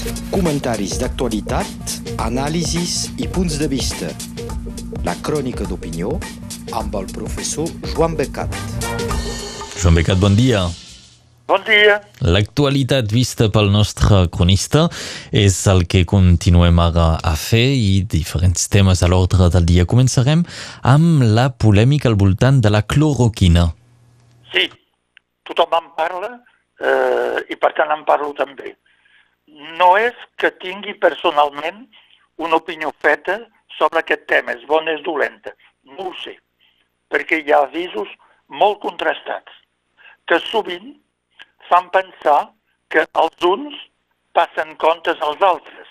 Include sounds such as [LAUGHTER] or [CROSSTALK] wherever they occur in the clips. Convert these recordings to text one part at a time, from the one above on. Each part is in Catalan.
Comentaris d'actualitat, anàlisis i punts de vista. La crònica d'opinió amb el professor Joan Becat. Joan Becat, bon dia. Bon dia. L'actualitat vista pel nostre cronista és el que continuem ara a fer i diferents temes a l'ordre del dia. Començarem amb la polèmica al voltant de la cloroquina. Sí, tothom en parla eh, i per tant en parlo també. No és que tingui personalment una opinió feta sobre aquest tema, és bona, és dolenta. No ho sé, perquè hi ha avisos molt contrastats, que sovint fan pensar que els uns passen comptes als altres.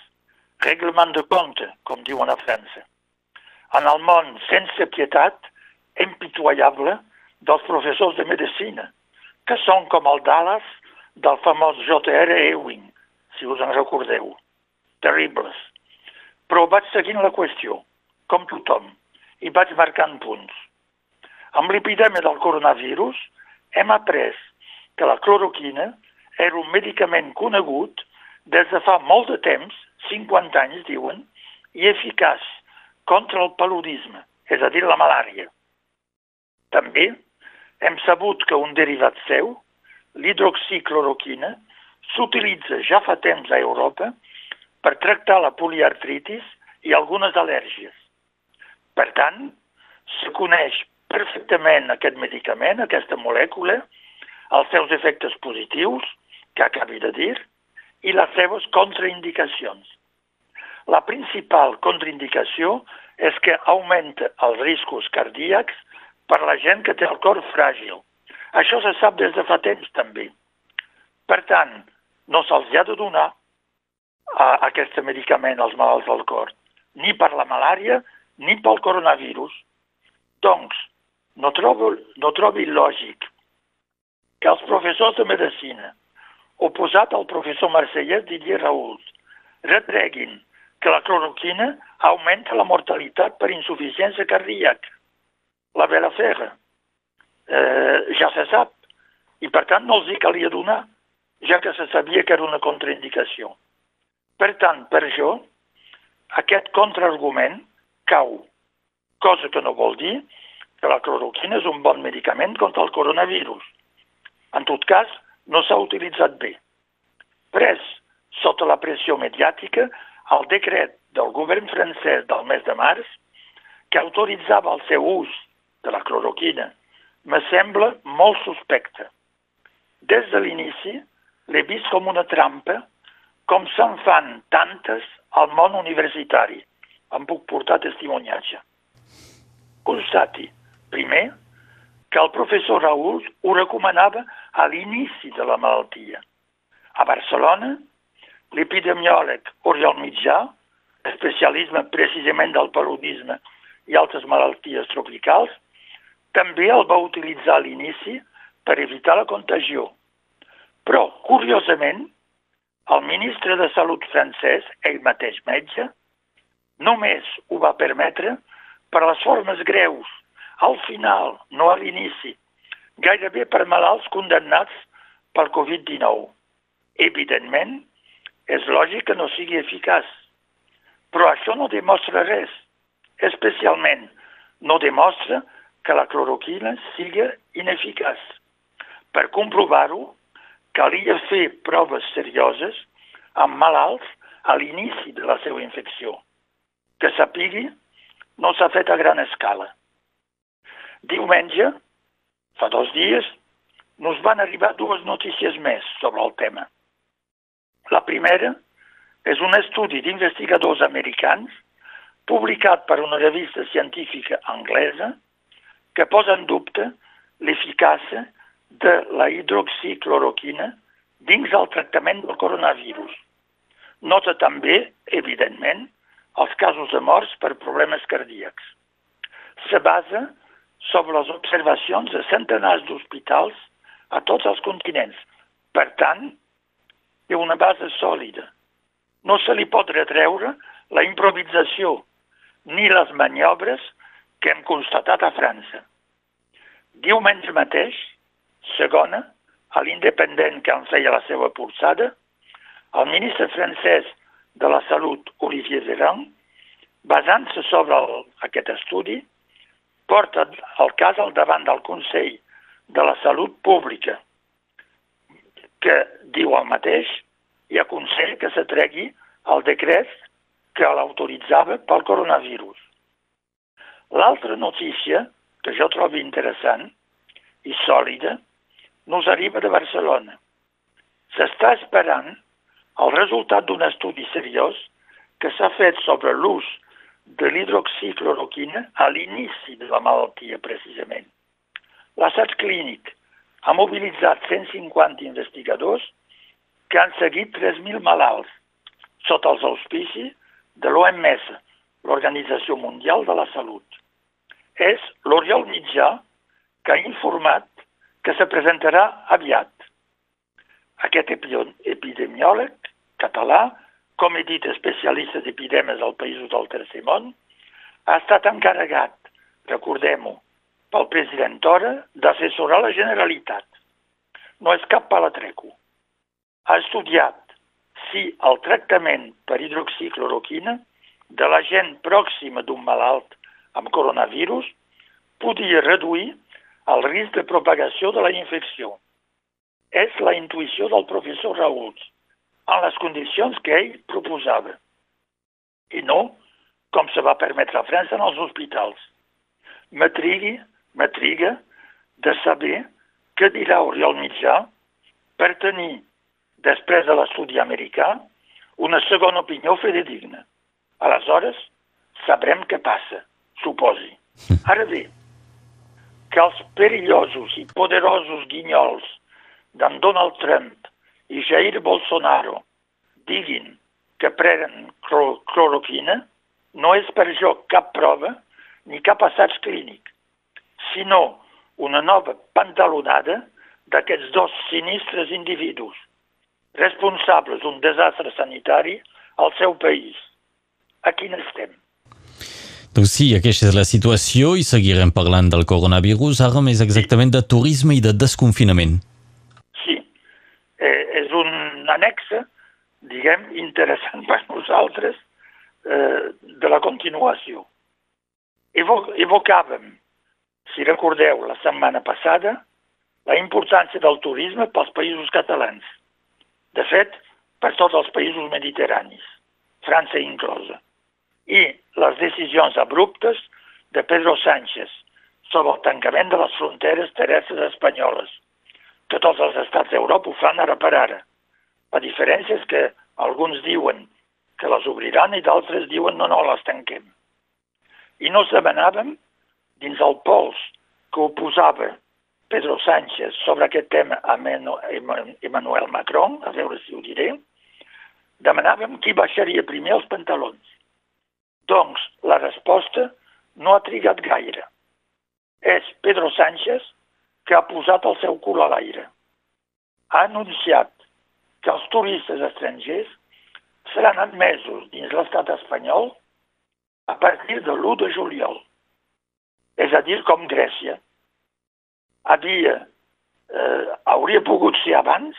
Reglement de compte, com diuen a França. En el món sense pietat, impitoyable, dels professors de medicina, que són com el Dallas del famós J.R. Ewing, si us en recordeu. Terribles. Però vaig seguint la qüestió, com tothom, i vaig marcant punts. Amb l'epidèmia del coronavirus hem après que la cloroquina era un medicament conegut des de fa molt de temps, 50 anys, diuen, i eficaç contra el paludisme, és a dir, la malària. També hem sabut que un derivat seu, l'hidroxicloroquina, s'utilitza ja fa temps a Europa per tractar la poliartritis i algunes al·lèrgies. Per tant, se coneix perfectament aquest medicament, aquesta molècula, els seus efectes positius, que acabi de dir, i les seves contraindicacions. La principal contraindicació és que augmenta els riscos cardíacs per la gent que té el cor fràgil. Això se sap des de fa temps també. Per tant, no se'ls ha de donar a aquest medicament als malalts del cor, ni per la malària ni pel coronavirus. Doncs, no trobo, no trobi lògic que els professors de medicina, oposat al professor marsellès Didier Raoult, retreguin que la cloroquina augmenta la mortalitat per insuficiència cardíaca. La vera ferra. Eh, ja se sap. I per tant no els hi calia donar, ja que se sabia que era una contraindicació. Per tant, per jo, aquest contraargument cau, cosa que no vol dir que la cloroquina és un bon medicament contra el coronavirus. En tot cas, no s'ha utilitzat bé. Pres sota la pressió mediàtica el decret del govern francès del mes de març que autoritzava el seu ús de la cloroquina me sembla molt suspecte. Des de l'inici l'he vist com una trampa, com se'n fan tantes al món universitari. Em puc portar testimoniatge. Constati, primer, que el professor Raül ho recomanava a l'inici de la malaltia. A Barcelona, l'epidemiòleg Oriol Mitjà, especialisme precisament del paludisme i altres malalties tropicals, també el va utilitzar a l'inici per evitar la contagió. Però, curiosament, el ministre de Salut francès, ell mateix metge, només ho va permetre per les formes greus, al final, no a l'inici, gairebé per malalts condemnats pel Covid-19. Evidentment, és lògic que no sigui eficaç, però això no demostra res. Especialment, no demostra que la cloroquina sigui ineficaç. Per comprovar-ho, calia fer proves serioses amb malalts a l'inici de la seva infecció. Que sapigui, no s'ha fet a gran escala. Diumenge, fa dos dies, nos van arribar dues notícies més sobre el tema. La primera és un estudi d'investigadors americans publicat per una revista científica anglesa que posa en dubte l'eficàcia de la hidroxicloroquina dins el tractament del coronavirus. Nota també, evidentment, els casos de morts per problemes cardíacs. Se basa sobre les observacions de centenars d'hospitals a tots els continents. Per tant, té una base sòlida. No se li pot retreure la improvisació ni les maniobres que hem constatat a França. Diumenge mateix, segona, a l'independent que en feia la seva porçada, el ministre francès de la Salut, Olivier Véran, basant-se sobre el, aquest estudi, porta el cas al davant del Consell de la Salut Pública, que diu el mateix i aconsella que s'atregui el decret que l'autoritzava pel coronavirus. L'altra notícia, que jo trobo interessant i sòlida, nos arriba de Barcelona. S'està esperant el resultat d'un estudi seriós que s'ha fet sobre l'ús de l'hidroxicloroquina a l'inici de la malaltia, precisament. L'assaig clínic ha mobilitzat 150 investigadors que han seguit 3.000 malalts sota els auspicis de l'OMS, l'Organització Mundial de la Salut. És l'Oriol Mitjà que ha informat que se presentarà aviat. Aquest epidemiòleg català, com he dit, especialista d'epidèmies als països del Tercer Món, ha estat encarregat, recordem-ho, pel president Tora d'assessorar la Generalitat. No és cap palatreco. Ha estudiat si el tractament per hidroxicloroquina de la gent pròxima d'un malalt amb coronavirus podia reduir el risc de propagació de la infecció. És la intuïció del professor Raúl, en les condicions que ell proposava. I no com se va permetre a França en els hospitals. M'atrigui, m'atriga de saber què dirà Oriol Mitjà per tenir després de l'estudi americà, una segona opinió fidedigna. Aleshores, sabrem què passa, suposi. [LAUGHS] Ara bé, que els perillosos i poderosos guinyols d'en Donald Trump i Jair Bolsonaro diguin que prenen cloroquina no és per jo cap prova ni cap assaig clínic, sinó una nova pantalonada d'aquests dos sinistres individus responsables d'un desastre sanitari al seu país. A quin estem? Doncs sí, aquesta és la situació i seguirem parlant del coronavirus, ara més exactament de turisme i de desconfinament. Sí, eh, és un anexe, diguem, interessant per nosaltres eh, de la continuació. Evo evocàvem, si recordeu, la setmana passada, la importància del turisme pels països catalans de fet, per tots els països mediterranis, França inclosa. I les decisions abruptes de Pedro Sánchez sobre el tancament de les fronteres terrestres espanyoles, que tots els estats d'Europa ho fan ara per ara. La diferència és que alguns diuen que les obriran i d'altres diuen no, no, les tanquem. I no demanàvem, dins el pols que oposava Pedro Sánchez sobre aquest tema a Emmanuel Macron, a veure si ho diré, demanàvem qui baixaria primer els pantalons. Doncs la resposta no ha trigat gaire. És Pedro Sánchez que ha posat el seu cul a l'aire. Ha anunciat que els turistes estrangers seran admesos dins l'estat espanyol a partir de l'1 de juliol. És a dir, com Grècia, havia, eh, hauria pogut ser abans,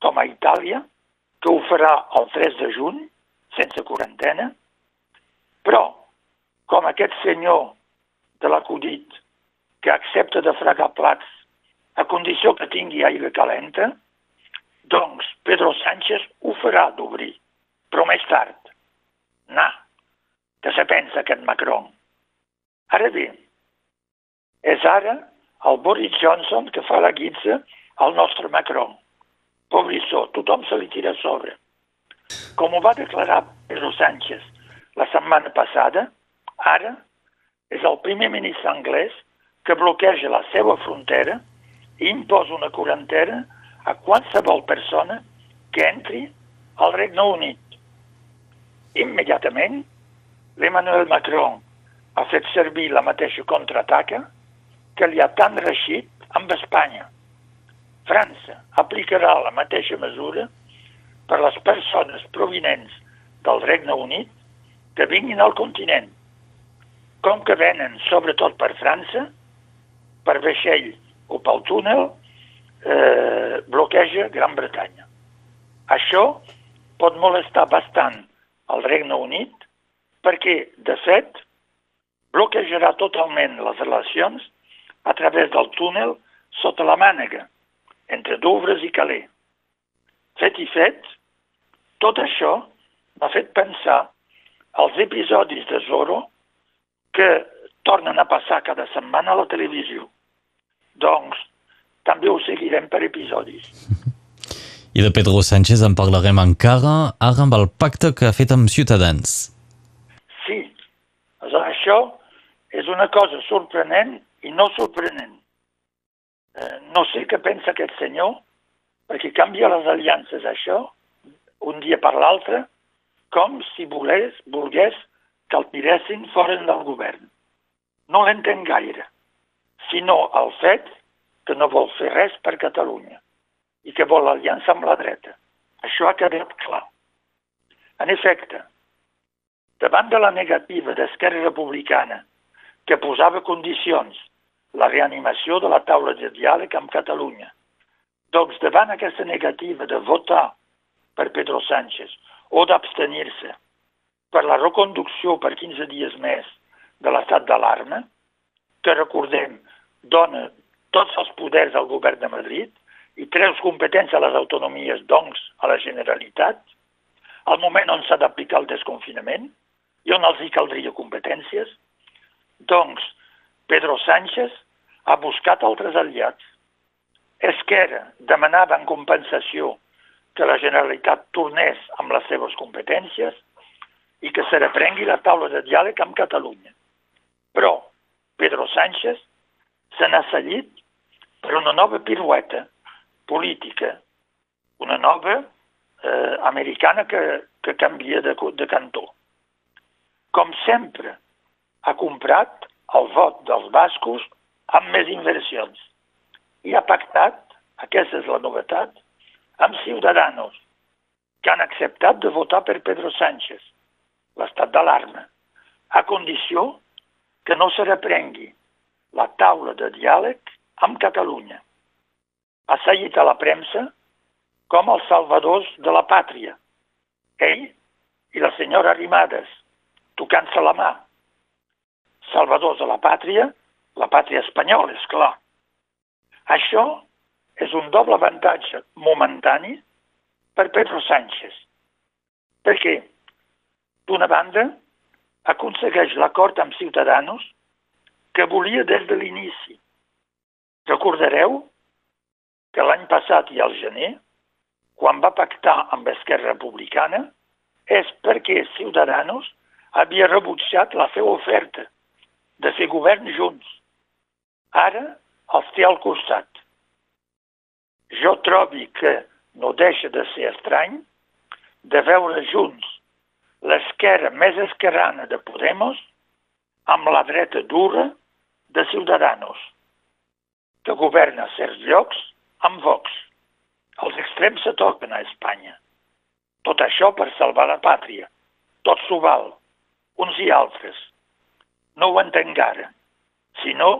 com a Itàlia, que ho farà el 3 de juny, sense quarantena, però, com aquest senyor de l'acudit que accepta de fregar plats a condició que tingui aigua calenta, doncs Pedro Sánchez ho farà d'obrir, però més tard. Na, que se pensa aquest Macron. Ara bé, és ara el Boris Johnson que fa la guitza al nostre Macron. Pobrissó, tothom se li tira a sobre. Com ho va declarar Pedro Sánchez la setmana passada, ara és el primer ministre anglès que bloqueja la seva frontera i imposa una quarantena a qualsevol persona que entri al Regne Unit. Immediatament, l'Emmanuel Macron ha fet servir la mateixa contraataca que li ha tan reixit amb Espanya. França aplicarà la mateixa mesura per les persones provinents del Regne Unit que vinguin al continent. Com que venen sobretot per França, per vaixell o pel túnel, eh, bloqueja Gran Bretanya. Això pot molestar bastant el Regne Unit perquè, de fet, bloquejarà totalment les relacions a través del túnel sota la mànega, entre Douvres i Calais. Fet i fet, tot això m'ha fet pensar als episodis de Zorro que tornen a passar cada setmana a la televisió. Doncs també ho seguirem per episodis. [LAUGHS] I de Pedro Sánchez en parlarem encara, ara amb el pacte que ha fet amb Ciutadans. Sí, això és una cosa sorprenent i no sorprenent. Eh, no sé què pensa aquest senyor, perquè canvia les aliances, això, un dia per l'altre, com si volés, volgués que el tiressin fora del govern. No l'entenc gaire, sinó el fet que no vol fer res per Catalunya i que vol l'aliança amb la dreta. Això ha quedat clar. En efecte, davant de la negativa d'Esquerra Republicana que posava condicions la reanimació de la taula de diàleg amb Catalunya, doncs davant aquesta negativa de votar per Pedro Sánchez o d'abstenir-se per la reconducció per 15 dies més de l'estat d'alarma, que recordem dona tots els poders al govern de Madrid i treu competències a les autonomies, doncs, a la Generalitat, al moment on s'ha d'aplicar el desconfinament i on els hi caldria competències, doncs Pedro Sánchez ha buscat altres aliats. Esquerra demanava en compensació que la Generalitat tornés amb les seves competències i que se reprengui la taula de diàleg amb Catalunya. Però Pedro Sánchez se n'ha seguit per una nova pirueta política, una nova eh, americana que, que canvia de, de cantó. Com sempre, ha comprat el vot dels bascos amb més inversions i ha pactat, aquesta és la novetat, amb Ciudadanos, que han acceptat de votar per Pedro Sánchez, l'estat d'alarma, a condició que no se reprengui la taula de diàleg amb Catalunya. Ha seguit a la premsa com els salvadors de la pàtria. Ell i la senyora Arrimadas, tocant-se la mà. Salvadors de la pàtria, la pàtria espanyola, és clar. Això és un doble avantatge momentani per Pedro Sánchez. Perquè, d'una banda, aconsegueix l'acord amb Ciutadanos que volia des de l'inici. Recordareu que l'any passat i al gener, quan va pactar amb Esquerra Republicana, és perquè Ciudadanos havia rebutjat la seva oferta de fer govern junts. Ara els té al costat. Jo trobi que no deixa de ser estrany de veure junts l'esquerra més esquerrana de Podemos amb la dreta dura de Ciudadanos, que governa certs llocs amb Vox. Els extrems se toquen a Espanya. Tot això per salvar la pàtria. Tot s'ho val, uns i altres. No ho entenc ara, sinó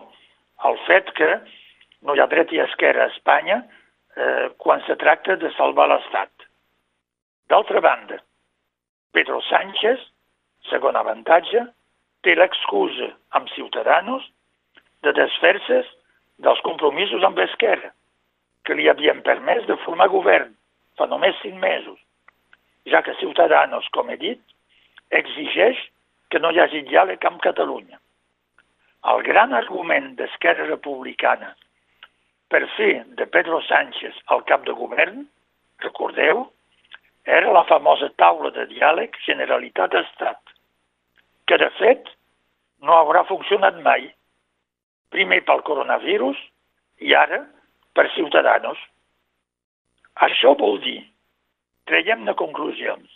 el fet que no hi ha dret i esquerra a Espanya eh, quan se tracta de salvar l'Estat. D'altra banda, Pedro Sánchez, segon avantatge, té l'excusa amb Ciutadanos de desfer-se dels compromisos amb Esquerra, que li havien permès de formar govern fa només cinc mesos, ja que Ciutadanos, com he dit, exigeix que no hi hagi diàleg amb Catalunya. El gran argument d'Esquerra Republicana per fer de Pedro Sánchez el cap de govern, recordeu, era la famosa taula de diàleg Generalitat-Estat, que de fet no haurà funcionat mai, primer pel coronavirus i ara per Ciutadanos. Això vol dir, traiem-ne conclusions,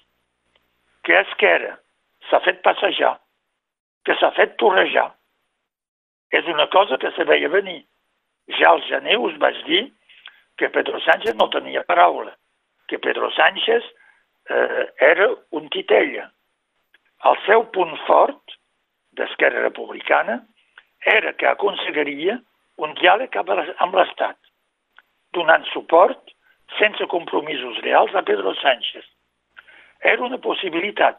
que Esquerra s'ha fet passejar, que s'ha fet torrejar. És una cosa que se veia venir. Ja al gener us vaig dir que Pedro Sánchez no tenia paraula, que Pedro Sánchez eh, era un titella. El seu punt fort d'Esquerra Republicana era que aconseguiria un diàleg amb l'Estat, donant suport sense compromisos reals a Pedro Sánchez. era una possibilitat.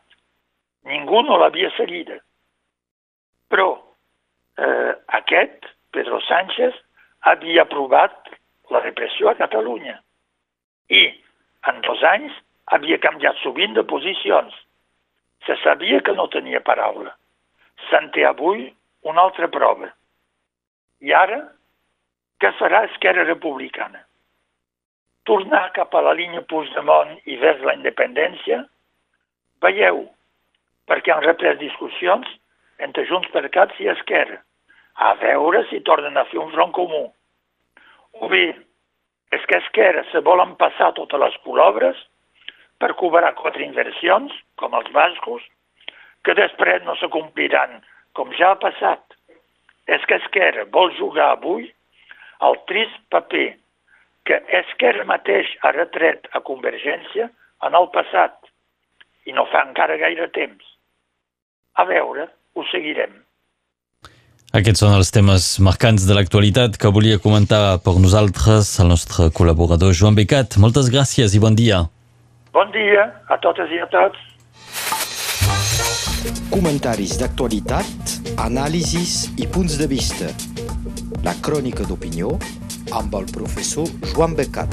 Ningú no l'havia seguida. Però eh, aquest, Pedro Sánchez, havia aprovat la repressió a Catalunya. I en dos anys havia canviat sovint de posicions. Se sabia que no tenia paraula. Se'n té avui una altra prova. I ara, què farà Esquerra Republicana? Tornar cap a la línia Puigdemont i vers la independència? Veieu, perquè han reprès discussions entre Junts per Cat i Esquerra, a veure si tornen a fer un front comú. O bé, és que Esquerra se volen passar totes les colobres per cobrar quatre inversions, com els bascos, que després no se compliran, com ja ha passat. És que Esquerra vol jugar avui el trist paper que Esquerra mateix ha retret a Convergència en el passat i no fa encara gaire temps. A veure, ho seguirem. Aquests són els temes marcants de l'actualitat que volia comentar per nosaltres el nostre col·laborador Joan Becat. Moltes gràcies i bon dia. Bon dia a totes i a tots. Comentaris d'actualitat, anàlisis i punts de vista. La crònica d'opinió amb el professor Joan Becat.